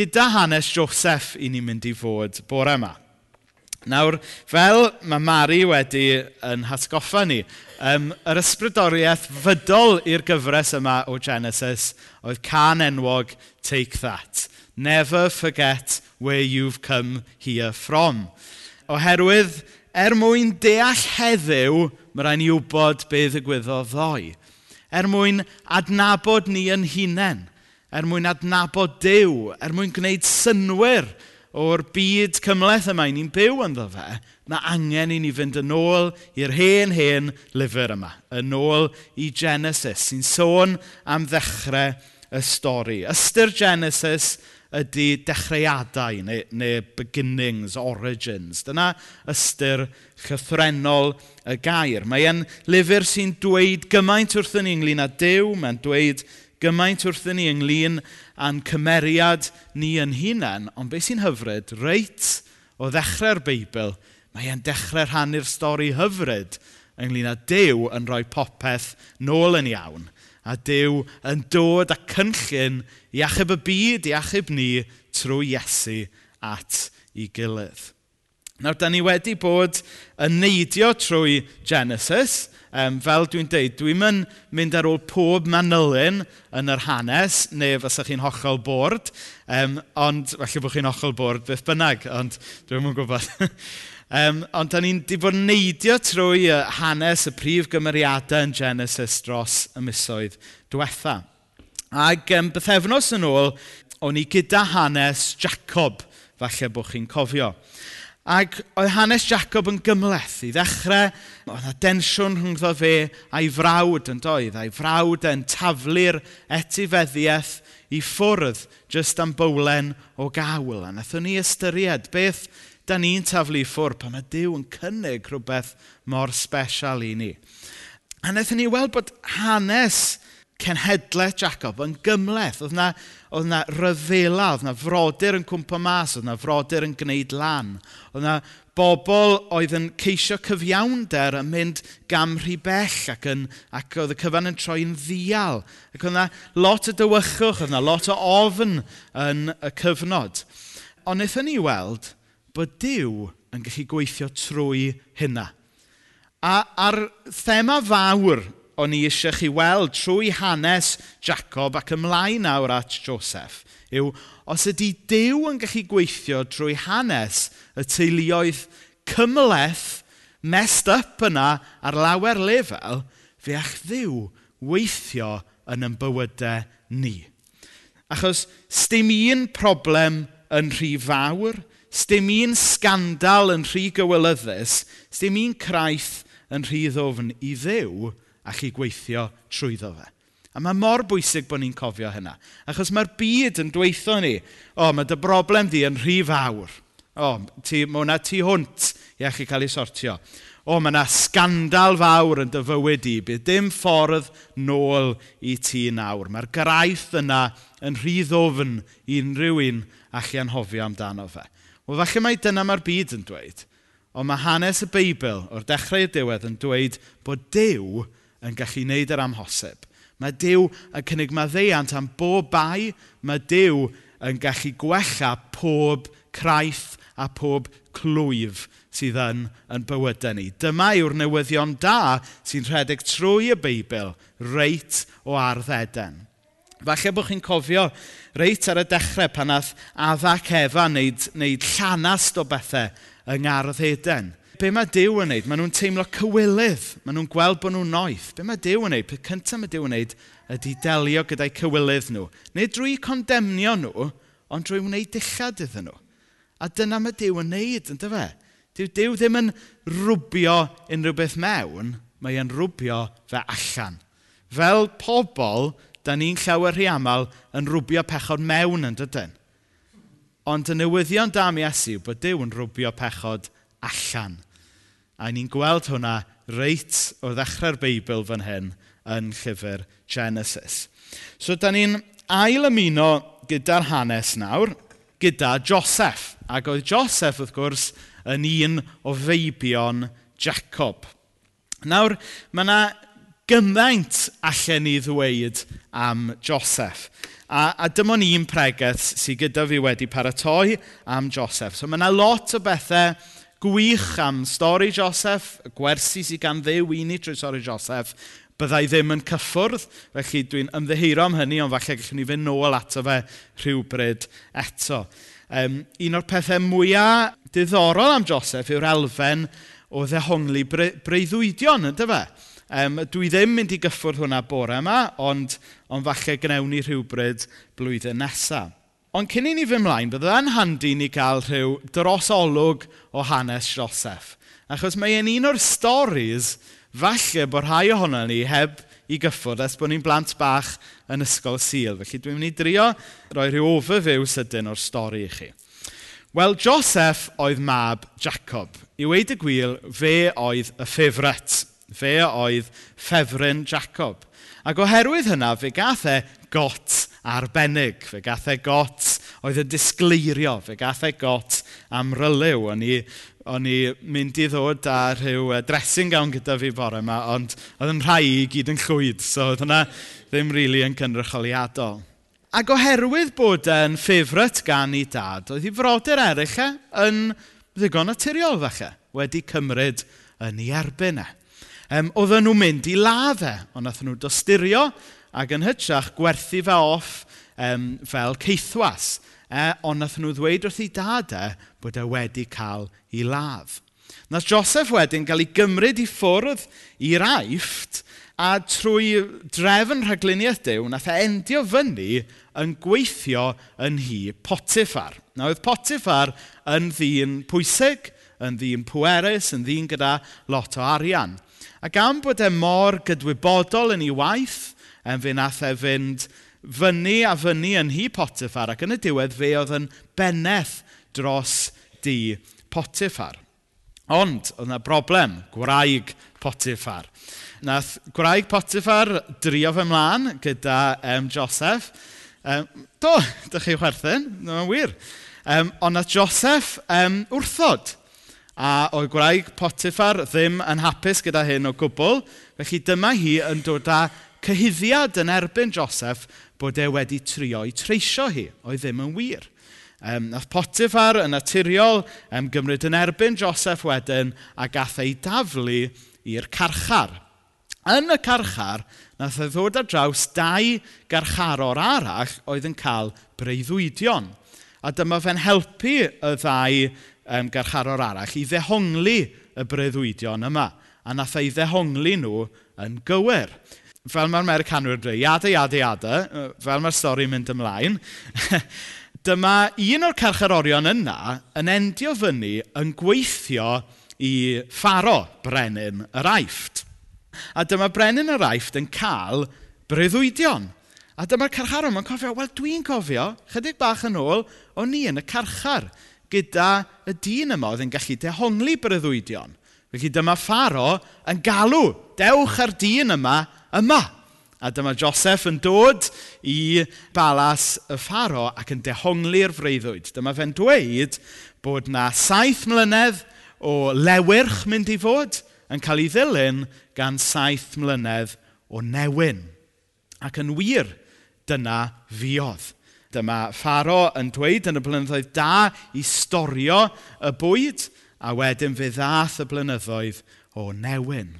gyda hanes Joseph i ni'n mynd i fod bore yma. Nawr, fel mae Mari wedi yn hatgoffa ni, um, yr ysbrydoriaeth fydol i'r gyfres yma o Genesis oedd can enwog Take That. Never forget where you've come here from. Oherwydd, er mwyn deall heddiw, mae rhaid ni wybod be ddigwyddodd ddoe. Er mwyn adnabod ni yn hunain er mwyn adnabod Dyw, er mwyn gwneud synwyr o'r byd cymleth yma i ni'n byw ynddo fe, mae angen i ni fynd yn ôl i'r hen, hen lyfr yma, yn ôl i Genesis, sy'n sôn am ddechrau y stori. Ystyr Genesis ydy dechreuadau neu, neu beginnings, origins. Dyna ystyr chythrenol y gair. Mae e'n lyfr sy'n dweud gymaint wrthyn ni ynglyn â Dyw, mae'n dweud gymaint wrthyn ni ynglyn â'n cymeriad ni yn hunain, ond beth sy'n hyfryd, reit o ddechrau'r Beibl, mae e'n dechrau rhannu'r stori hyfryd ynglyn â Dyw yn rhoi popeth nôl yn iawn. A Dyw yn dod â cynllun i achub y byd, i achub ni, trwy Iesu at ei gilydd. Nawr, da ni wedi bod yn neidio trwy Genesis. Um, fel dwi'n deud, dwi'm yn mynd ar ôl pob manylun yn yr hanes, neu fysa chi'n hollol bord, um, ond, falle bod chi'n hollol bord beth bynnag, ond dwi'm yn gwybod. um, ond da ni'n di bod yn neidio trwy y hanes y prif gymeriadau yn Genesis dros y misoedd diwetha. Ac um, bythefnos yn ôl, o'n i gyda hanes Jacob, falle bod chi'n cofio. Ac oedd hanes Jacob yn gymleth i ddechrau, oedd yna densiwn rhwngddo fe a'i frawd yn doedd, a'i frawd yn taflu'r etifeddiaeth i ffwrdd jyst am bowlen o gawl. A wnaethon ni ystyried beth da ni'n taflu i ffwrdd pan mae Dyw yn cynnig rhywbeth mor special i ni. A wnaethon ni weld bod hanes cenhedlaeth Jacob yn gymleth. Oedd yna, oedd yna ryfela, oedd yna frodyr yn cwmpa mas, oedd yna frodyr yn gwneud lan. Oedd yna bobl oedd yn ceisio cyfiawnder yn mynd gam rhy bell ac, yn, ac oedd y cyfan yn troi'n ddial. Ac oedd yna lot o dywychwch, oedd yna lot o ofn yn y cyfnod. Ond wnaethon ni weld bod Dyw yn gallu gweithio trwy hynna. A, a'r thema fawr o'n i eisiau chi weld trwy hanes Jacob ac ymlaen nawr at Joseph yw, os ydy Dyw yn gallu gweithio trwy hanes y teuluoedd cymleth messed up yna ar lawer lefel, fe ach ddiw weithio yn yn bywydau ni. Achos stym un problem yn rhy fawr, stym un scandal yn rhy gywilyddus, stym un craith yn rhy ddofn i ddiw, a chi gweithio trwyddo fe. A mae mor bwysig bod ni'n cofio hynna. Achos mae'r byd yn dweithio ni, o, oh, mae dy broblem di yn rhy fawr. O, oh, ti, mae hwnna tu hwnt i chi cael ei sortio. O, oh, mae yna scandal fawr yn dy fywyd i. Bydd dim ffordd nôl i ti nawr. Mae'r graith yna yn rhy ddofn i unrhyw un a chi anhofio amdano fe. Wel, falle mai dyna mae'r byd yn dweud. Ond mae hanes y Beibl o'r dechrau y diwedd yn dweud bod Dyw yn gallu wneud yr amhosib. Mae Dyw yn cynnig maddeiant am bob bai, mae Dyw yn gallu gwella pob craith a pob clwyf sydd yn yn bywydau ni. Dyma yw'r newyddion da sy'n rhedeg trwy y Beibl, reit o ardd Eden. Falle bod chi'n cofio reit ar y dechrau pan nath adda cefa wneud, wneud llanast o bethau yng Ngardd Eden be mae Dyw yn wneud? Maen nhw'n teimlo cywilydd. Maen nhw'n gweld bod nhw'n noeth. Be mae Dyw yn wneud? Peth cyntaf mae Dyw yn wneud ydy delio gyda'i cywilydd nhw. Neu drwy condemnio nhw, ond drwy wneud dillad iddyn nhw. A dyna mae Dyw yn wneud, ynddo fe? Dyw, Dyw ddim yn rwbio unrhyw beth mewn, mae e'n rwbio fe allan. Fel pobl, da ni'n llawer rhy aml yn rwbio pechod mewn yn dydyn. Ond y newyddion da mi Iesu bod Dyw yn rwbio pechod allan. A ni'n gweld hwnna reit o ddechrau'r Beibl fan hyn yn llyfr Genesis. So, da ni'n ail ymuno gyda'r hanes nawr, gyda Joseph. Ac oedd Joseph, wrth gwrs, yn un o feibion Jacob. Nawr, mae yna gymaint allan ni ddweud am Joseph. A, a dyma ni'n pregeth sydd gyda fi wedi paratoi am Joseph. So mae yna lot o bethau gwych am stori Joseph, y gwersi sydd gan ddew i ni trwy stori Joseph, byddai ddim yn cyffwrdd, felly dwi'n ymddeheiro am hynny, ond falle gallwn ni fynd nôl ato fe rhywbryd eto. Um, un o'r pethau mwyaf diddorol am Joseph yw'r elfen o ddehongli breuddwydion, ynddo fe? Um, dwi ddim mynd i gyffwrdd hwnna bore yma, ond, ond falle gnewn ni rhywbryd blwyddyn nesaf. Ond cyn i ni fy mlaen, bydda'n handi ni gael rhyw drosolwg o hanes Joseph. Achos mae e'n un o'r storis, falle bod rhai ohono ni heb i gyffwrdd ers bod ni'n blant bach yn ysgol sil. Felly dwi'n mynd i drio roi rhyw overview sydyn o'r stori i chi. Wel, Joseph oedd mab Jacob. I weid y gwir, fe oedd y ffefret. Fe oedd ffefryn Jacob. Ac oherwydd hynna, fe gath e got arbennig, fe gath e got oedd yn disgleirio, fe gath e got am ryliw. O'n i, o'n i mynd i ddod â rhyw e, dressing gawn gyda fi bore yma, ond oedd yn rhai i gyd yn llwyd, so oedd hwnna ddim rili really yn cynrycholiadol. Ac oherwydd bod e'n ffefryt gan ei dad, oedd ei frodyr eraill e yn ddigon naturiol falle, wedi cymryd yn ei erbyn e. Um, oedden nhw'n mynd i laf e, ond nath nhw dosturio ac yn hytrach gwerthu fe off um, fel ceithwas. E, ond nath nhw ddweud wrth ei dad e bod e wedi cael ei ladd. Nath Joseph wedyn gael ei gymryd i ffwrdd i'r aifft a trwy drefn rhagluniaeth Dyw, nath e endio fyny yn gweithio yn hi Potiffar. Na oedd Potiffar yn ddyn pwysig, yn ddyn pwerus, yn ddyn gyda lot o arian. Ac am bod e mor gydwybodol yn ei waith, En fe nath e fynd fyny a fyny yn hi Potiffar ac yn y diwedd fe oedd yn beneth dros di Potiffar. Ond, oedd yna broblem, gwraig Potiffar. Nath gwraig Potiffar drio fy mlaen gyda um, Joseph. Um, do, dych chi chwerthin, mae'n wir. Um, ond nath Joseph um, wrthod. A oedd gwraig Potiffar ddim yn hapus gyda hyn o gwbl. Felly dyma hi yn dod â cyhuddiad yn erbyn Joseph bod e wedi trio i treisio hi, oedd ddim yn wir. Um, nath Potifar yn naturiol um, gymryd yn erbyn Joseph wedyn a gath ei daflu i'r carchar. Yn y carchar, nath e ddod ar draws dau garcharor arall oedd yn cael breuddwydion. A dyma fe'n helpu y ddau um, garcharor arall i ddehongli y breuddwydion yma. A nath ei ddehongli nhw yn gywir fel mae'r Americanwyr dweud, iada, iada, iada, fel mae'r stori'n mynd ymlaen, dyma un o'r carcharorion yna yn endio fyny yn gweithio i pharo brenin yr aifft. A dyma brenin yr aifft yn cael breuddwydion. A dyma'r carcharor, mae'n cofio, wel dwi'n cofio, chydig bach yn ôl, o'n ni yn y carchar gyda y dyn yma oedd yn gallu dehongli breuddwydion. Felly dyma pharo yn galw, dewch ar dyn yma yma. A dyma Joseph yn dod i balas y pharo ac yn dehongli'r freuddwyd. Dyma fe'n dweud bod na saith mlynedd o lewyrch mynd i fod yn cael ei ddilyn gan saith mlynedd o newyn. Ac yn wir, dyna fiodd. Dyma pharo yn dweud yn y blynyddoedd da i storio y bwyd, a wedyn fe ddath y blynyddoedd o newyn.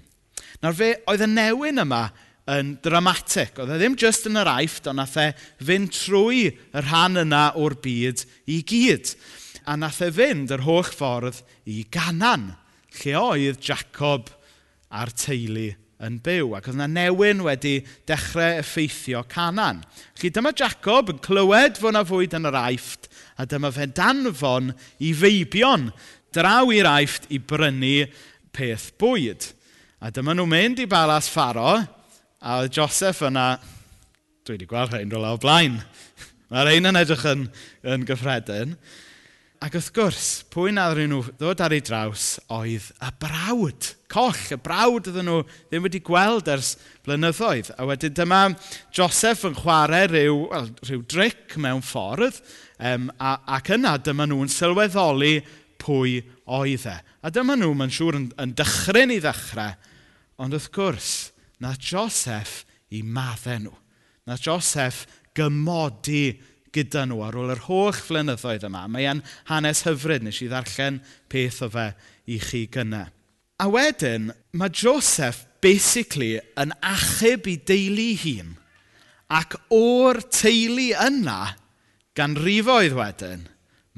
Nawr fe, oedd y newyn yma yn dramatic. Oedd e ddim jyst yn yr aifft, ond nath e fynd trwy y rhan yna o'r byd i gyd. A nath e fynd yr holl ffordd i Ganan, lle oedd Jacob a'r teulu yn byw. Ac oedd yna newyn wedi dechrau effeithio Canan. Felly dyma Jacob yn clywed fod yna fwyd yn yr aifft, a dyma fe danfon i feibion draw i'r aifft i brynu peth bwyd. A dyma nhw'n mynd i Balas Faro, a oedd Joseph yna, dwi wedi gweld rhain rola o blaen. Mae'r ein yn edrych yn, yn gyffredin. Ac wrth gwrs, pwy na ddyn nhw ddod ar ei draws oedd y brawd. Coll, y brawd ydyn nhw ddim wedi gweld ers blynyddoedd. A wedyn dyma Joseph yn chwarae rhyw, well, rhyw dric mewn ffordd. Um, a, ac yna dyma nhw'n sylweddoli pwy oedd e. A dyma nhw, mae'n siŵr, yn, yn dychryn i ddechrau Ond wrth gwrs, na Joseph i maddau nhw. Na Joseph gymodi gyda nhw ar ôl yr holl flynyddoedd yma. Mae e'n hanes hyfryd, nes i ddarllen peth o fe i chi gynnau. A wedyn, mae Joseph basically yn achub i deulu hun. Ac o'r teulu yna, gan rifoedd wedyn,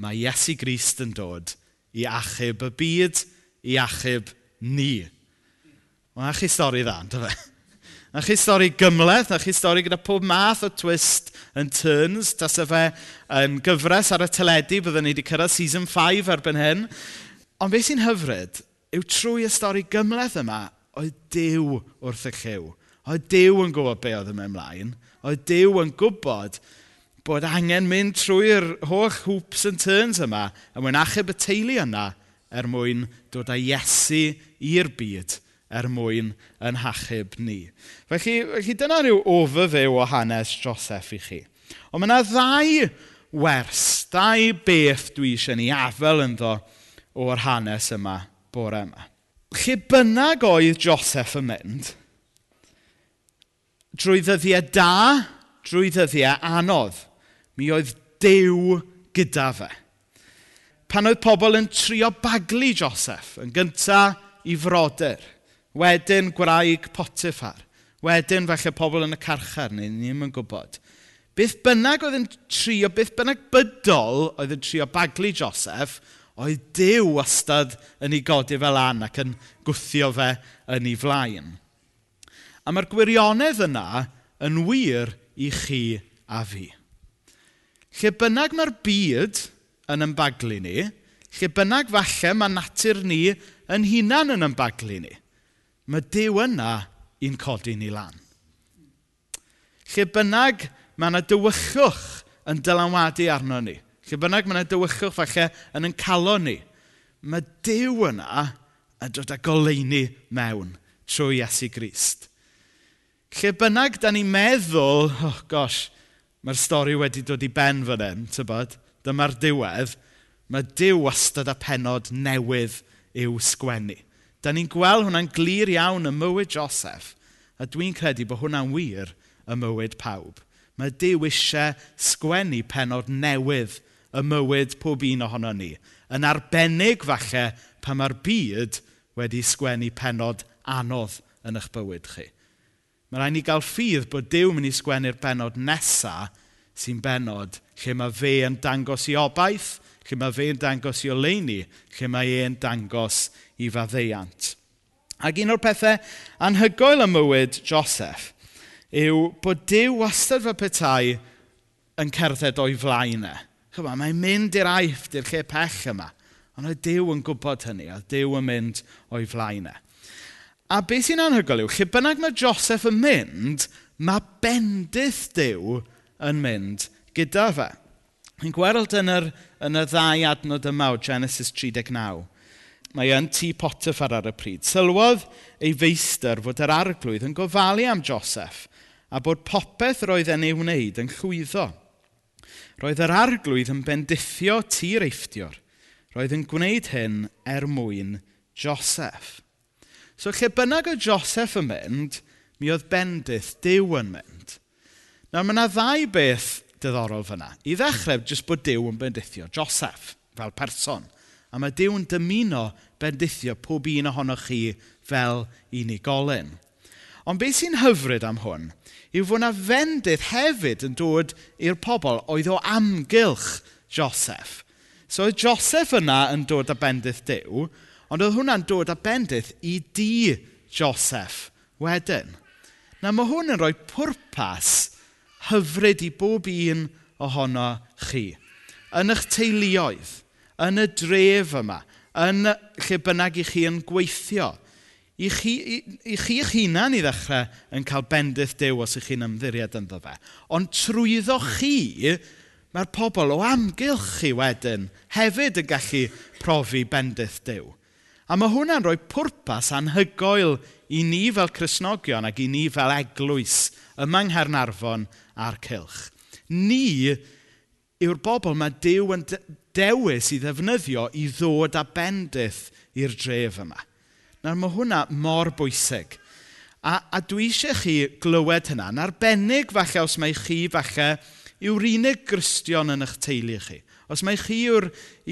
mae Iesu Grist yn dod i achub y byd, i achub ni. Wel, chi stori dda, ynddo fe. Na chi stori gymleth, na chi stori gyda pob math o twist and turns. Tas y fe yn gyfres ar y teledu, byddwn ni wedi cyrraedd season 5 erbyn hyn. Ond beth sy'n hyfryd yw trwy y stori gymleth yma, oedd Dyw wrth y lliw. Oedd Dyw yn gwybod be oedd yma ymlaen. Oedd Dyw yn gwybod bod angen mynd trwy'r holl hoops and turns yma a mwyn achub y teulu yna er mwyn dod â Iesu i'r byd er mwyn yn hachub ni. Felly, felly dyna rhyw overfyw o hanes Joseph i chi. Ond mae yna ddau wers, ddau beth dwi eisiau ni afel ynddo o'r hanes yma, bore yma. Lle bynnag oedd Joseph yn mynd, drwy ddyddiau da, drwy ddyddiau anodd, mi oedd dew gyda fe. Pan oedd pobl yn trio baglu Joseph, yn gyntaf i frodyr – Wedyn gwraig Potiffar. Wedyn falle pobl yn y carchar, neu ni ddim yn gwybod. Beth bynnag oedd yn trio, beth bynnag bydol oedd yn trio baglu Joseph, oedd Dyw wastad yn ei godi fel an ac yn gwthio fe yn ei flaen. A mae'r gwirionedd yna yn wir i chi a fi. Lle bynnag mae'r byd yn ymbaglu ni, lle bynnag falle mae natur ni yn hunan yn ymbaglu ni. Mae Dyw yna i'n codi ni lan. Lle bynnag mae yna dywychwch yn dylanwadu arno ni. Lle bynnag mae yna dywychwch falle yn yn calo ni. Mae Dyw yna yn dod â goleini mewn trwy Iesu Grist. Lle bynnag da ni'n meddwl, oh gosh, mae'r stori wedi dod i ben fan hyn, tybod, dyma'r diwedd, mae Dyw wastad a penod newydd i'w sgwennu. Da ni'n gweld hwnna'n glir iawn ym mywyd Joseph, a dwi'n credu bod hwnna'n wir ym mywyd pawb. Mae Dyw eisiau sgwennu penod newydd y mywyd pob un ohono ni. Yn arbennig falle pa mae'r byd wedi sgwennu penod anodd yn eich bywyd chi. Mae rhaid ni gael ffydd bod Dyw mynd i sgwennu'r benod nesaf sy'n benod lle mae fe yn dangos i obaith, lle mae fe yn dangos i oleini, lle mae e yn dangos i faddeiant. Ac un o'r pethau anhygoel y mywyd Joseph yw bod Dyw wastad fel petai yn cerdded o'i flaen e. Chyma, mae'n mynd i'r aifft, i'r lle pech yma. Ond oedd Dyw yn gwybod hynny, oedd Dyw yn mynd o'i flaen e. A beth sy'n anhygoel yw, lle bynnag mae Joseph yn mynd, mae bendith Dyw yn mynd gyda fe. Ni'n gweld yn, yr, yn y ddau adnod yma o Genesis 39 Mae yn tŷ Potiffar ar y pryd. Sylwodd ei feistr fod yr arglwydd yn gofalu am Joseph a bod popeth roedd yn ei wneud yn llwyddo. Roedd yr arglwydd yn bendithio tir eifftiwr. Roedd yn gwneud hyn er mwyn Joseph. So lle bynnag o Joseph yn mynd, mi oedd bendith Dyw yn mynd. Nawr mae yna ddau beth diddorol fyna. I ddechrau, jyst bod Dyw yn bendithio Joseph fel person. A mae Duw'n dymuno bendithio pob un ohonoch chi fel unigolyn. Ond beth sy'n hyfryd am hwn yw fod yna fendydd hefyd yn dod i'r pobl oedd o amgylch Joseph. So oedd Joseph yna yn dod â bendith Dyw, ond oedd hwnna'n dod â bendith i di Joseph wedyn. Na mae hwn yn rhoi pwrpas hyfryd i bob un ohono chi. Yn eich teuluoedd, yn y dref yma, yn lle bynnag i chi yn gweithio. I chi, i, i chi eich hunan i ddechrau yn cael bendith dew os ych chi'n ymddiried ynddo fe. Ond trwyddo chi, mae'r pobl o amgylch chi wedyn hefyd yn gallu profi bendith dew. A mae hwnna'n rhoi pwrpas anhygoel i ni fel Cresnogion ac i ni fel eglwys yma yng Nghernarfon a'r Cylch. Ni yw'r bobl mae Dyw yn dewis i ddefnyddio i ddod â bendith i'r dref yma. Nawr mae hwnna mor bwysig. A, a dwi eisiau chi glywed hynna, yn arbennig falle os mae chi falle yw'r unig gristion yn eich teulu chi. Os mae chi yw'r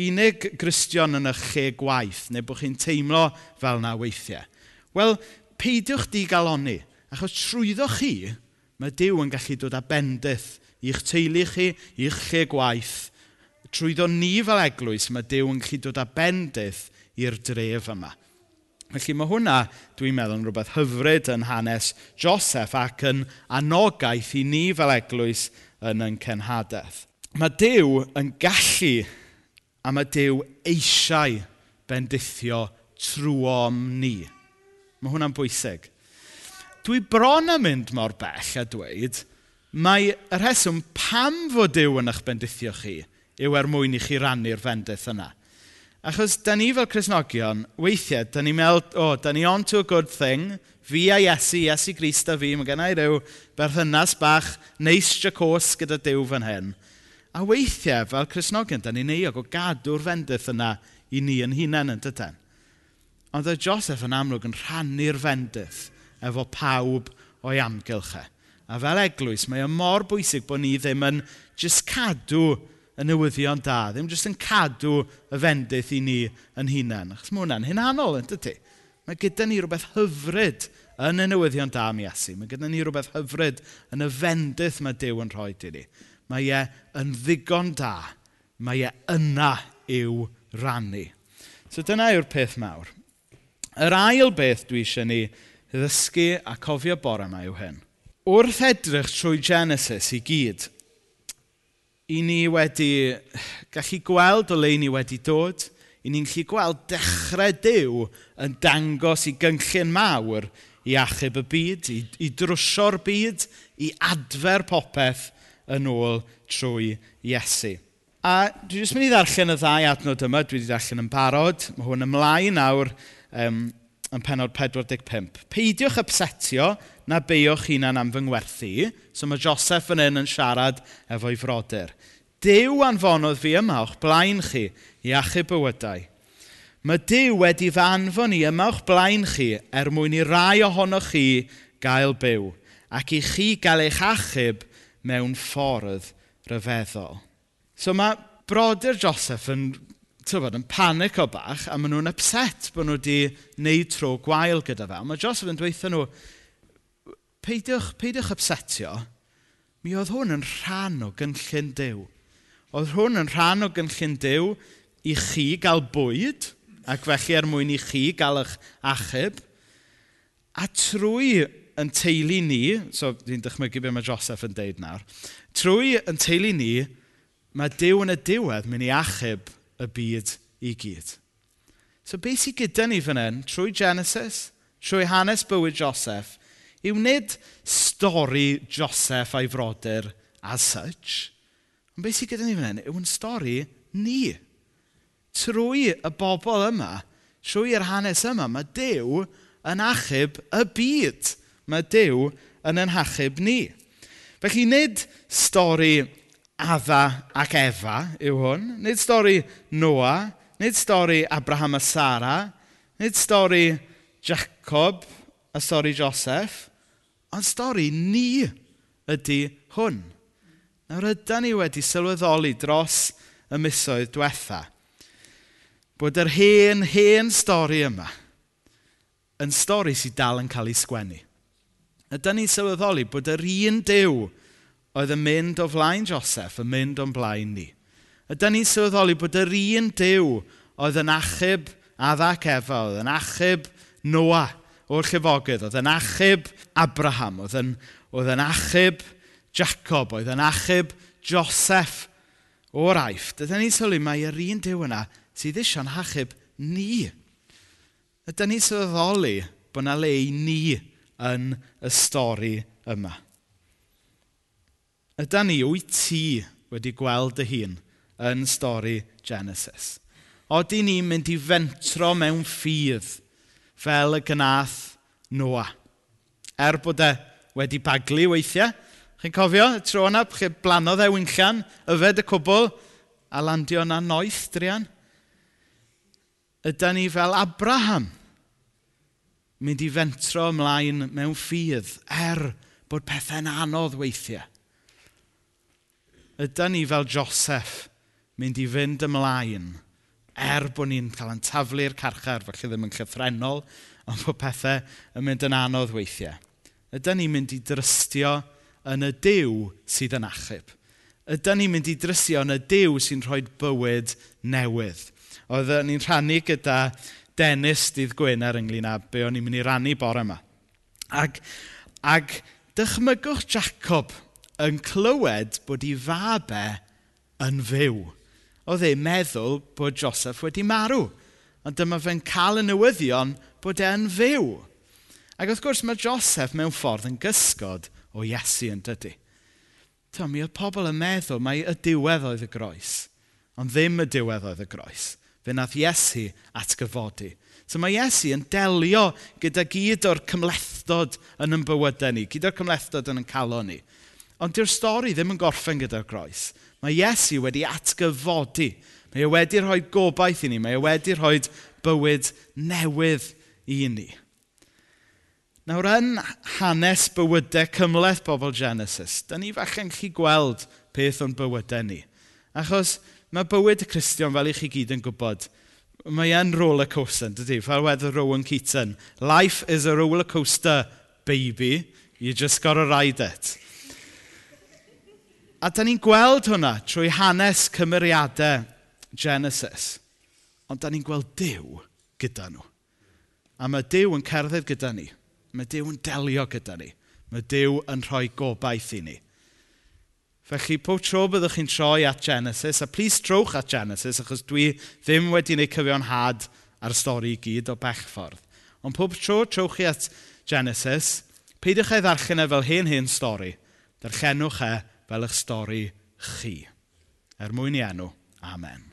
unig gristion yn eich lle gwaith, neu bod chi'n teimlo fel na weithiau. Wel, peidiwch di galoni, achos trwyddo chi, mae Dyw yn gallu dod â bendith i'ch teulu chi, i'ch lle gwaith, Trwyddo ni fel eglwys mae Dyw yn gallu dod â bendith i'r dref yma. Felly mae hwnna, dwi'n meddwl, yn rhywbeth hyfryd yn hanes Joseph ac yn anogaeth i ni fel eglwys yn yn cenhadaeth. Mae Dyw yn gallu a mae Dyw eisiau bendithio trwom ni. Mae hwnna'n bwysig. Dwi bron yn mynd mor bell a dweud, mae y rheswm pam fod Dyw yn eich bendithio chi yw er mwyn i chi rannu'r fendith yna. Achos, da ni fel Cresnogion, weithiau, da ni'n meddwl, o, oh, da ni on to a good thing, fi a Iesu, Iesu Grist a fi, mae gennau rhyw berthynas bach neis jacos gyda Dyw fan hyn. A weithiau, fel Cresnogion, da ni'n neiog o gadw'r fendith yna i ni yn hunain yn dydyn. Ond oedd Joseph yn amlwg yn rhannu'r fendith efo pawb o'i amgylchau. A fel eglwys, mae y mor bwysig bod ni ddim yn just cadw y newyddion da, ddim jyst yn cadw y fendith i ni yn hunain. Achos mae hwnna'n hunanol, yn dydy? Mae gyda ni rhywbeth hyfryd yn y newyddion da am Iesu. Mae gyda ni rhywbeth hyfryd yn y fendith mae Dyw yn rhoi i ni. Mae e yn ddigon da. Mae e yna i'w rannu. So dyna yw'r peth mawr. Yr ail beth dwi eisiau ni ddysgu a cofio bore yma yw hyn. Wrth edrych trwy Genesis i gyd, i ni wedi gallu gweld o le ni wedi dod, i ni'n gallu gweld dechrau Dyw yn dangos i gynllun mawr i achub y byd, i, i drwsio'r byd, i adfer popeth yn ôl trwy Iesu. A dwi jyst mynd i ddarllen y ddau adnod yma, dwi wedi darllen yn barod. Mae hwn ymlaen nawr um, yn penod 45. Peidiwch ypsetio na beio'ch hunan am fy ngwerthu. So mae Joseph yn un yn siarad efo'i frodyr. Dyw anfonodd fi yma o'ch blaen chi i achub bywydau. Mae Dyw wedi fy anfon i yma o'ch blaen chi er mwyn i rai ohonoch chi gael byw ac i chi gael eich achub mewn ffordd rhyfeddol. So mae brodyr Joseph yn, tyfod, yn panic o bach a maen nhw'n upset bod nhw wedi wneud tro gwael gyda fe. Mae Joseph yn dweithio nhw, peidiwch, peidiwch upsetio. Mi oedd hwn yn rhan o gynllun Dyw. Oedd hwn yn rhan o gynllun Dyw i chi gael bwyd, ac felly er mwyn i chi gael eich achub. A trwy yn teulu ni, so dwi'n dychmygu beth mae Joseph yn deud nawr, trwy yn teulu ni, mae Dyw yn y diwedd mynd i achub y byd i gyd. So beth sydd gyda ni fan hyn, trwy Genesis, trwy hanes bywyd Joseph, yw nid stori Joseph a'i frodyr as such, ond beth sydd gyda ni fan hyn yw'n stori ni. Trwy y bobl yma, trwy'r hanes yma, mae Dyw yn achub y byd. Mae Dyw yn yn achub ni. Felly, nid stori Adda ac Efa yw hwn, nid stori Noa, nid stori Abraham a Sara, nid stori Jacob a stori Joseph, Ond stori ni ydy hwn. Nawr ydy ni wedi sylweddoli dros y misoedd diwetha bod yr hen, hen stori yma yn stori sydd dal yn cael ei sgwennu. Ydy ni'n sylweddoli bod yr un dew oedd yn mynd o flaen Joseph yn mynd o'n blaen ni. Ydy ni'n sylweddoli bod yr un dew oedd yn achub Adda ac Efa, oedd yn achub Noah o'r llifogydd, oedd yn achub Abraham, oedd yn, oedd yn achub Jacob, oedd yn achub Joseph o'r aif. Dydyn ni'n sylwi mae'r un diw yna sydd eisiau'n achub ni. Ydyn ni'n sylweddoli bod yna le i ni yn y stori yma. Ydyn ni wyt ti wedi gweld dy hun yn stori Genesis. Oeddi ni'n mynd i fentro mewn ffydd fel y gynath Noah. Er bod e wedi baglu weithiau. Chi'n cofio y tro yna, chi blanodd e wynllian, yfed y cwbl, a landio yna noeth, drian. Ydy ni fel Abraham, mynd i fentro ymlaen mewn ffydd, er bod pethau'n anodd weithiau. Ydy ni fel Joseph, mynd i fynd ymlaen, er bod ni'n cael yn taflu'r carchar, felly ddim yn llythrenol, ond bod pethau yn mynd yn anodd weithiau ydy ni'n mynd i drystio yn y Dyw sydd yn achub. Ydy ni'n mynd i drystio yn y Dyw sy'n rhoi bywyd newydd. Oedd ni'n rhannu gyda Dennis Dydd Gwener ynglyn â be o'n i'n mynd i rannu bore yma. Ac, ac dychmygwch Jacob yn clywed bod ei fab yn fyw. Oedd e'n meddwl bod Joseph wedi marw, ond dyma fe'n cael y newyddion bod e'n fyw. Ac wrth gwrs mae Joseph mewn ffordd yn gysgod o Iesu yn dydy. Ta, mi oedd pobl yn meddwl mai y diwedd oedd y groes, ond ddim y diwedd oedd y groes. Fe nath Iesu atgyfodi. So mae Iesu yn delio gyda gyd o'r cymlethdod yn yn bywydau ni, gyda'r cymlethdod yn yn calo ni. Ond dyw'r stori ddim yn gorffen gyda'r groes. Mae Iesu wedi atgyfodi. Mae e wedi rhoi gobaith i ni. Mae e wedi rhoi bywyd newydd i ni. Nawr, yn hanes bywydau cymleth bobl Genesis, da ni falle'n chi gweld peth o'n bywydau ni. Achos mae bywyd y Cristion, fel i chi gyd yn gwybod, mae e'n roller coaster, dydy? Fel wedi Rowan Keaton. Life is a roller coaster, baby. You just gotta ride it. A da ni'n gweld hwnna trwy hanes cymeriadau Genesis. Ond da ni'n gweld Dyw gyda nhw. A mae Dyw yn cerdded gyda ni Mae Dyw yn delio gyda ni. Mae Dyw yn rhoi gobaith i ni. Felly, pob tro byddwch chi'n troi at Genesis, a please trowch at Genesis, achos dwi ddim wedi gwneud cyfiawnhad ar y stori i gyd o bechffordd. Ond pob tro trowch chi at Genesis, peidiwch ei ddarllen e fel hen hen stori. Darllenwch e fel eich stori chi. Er mwyn i enw. Amen.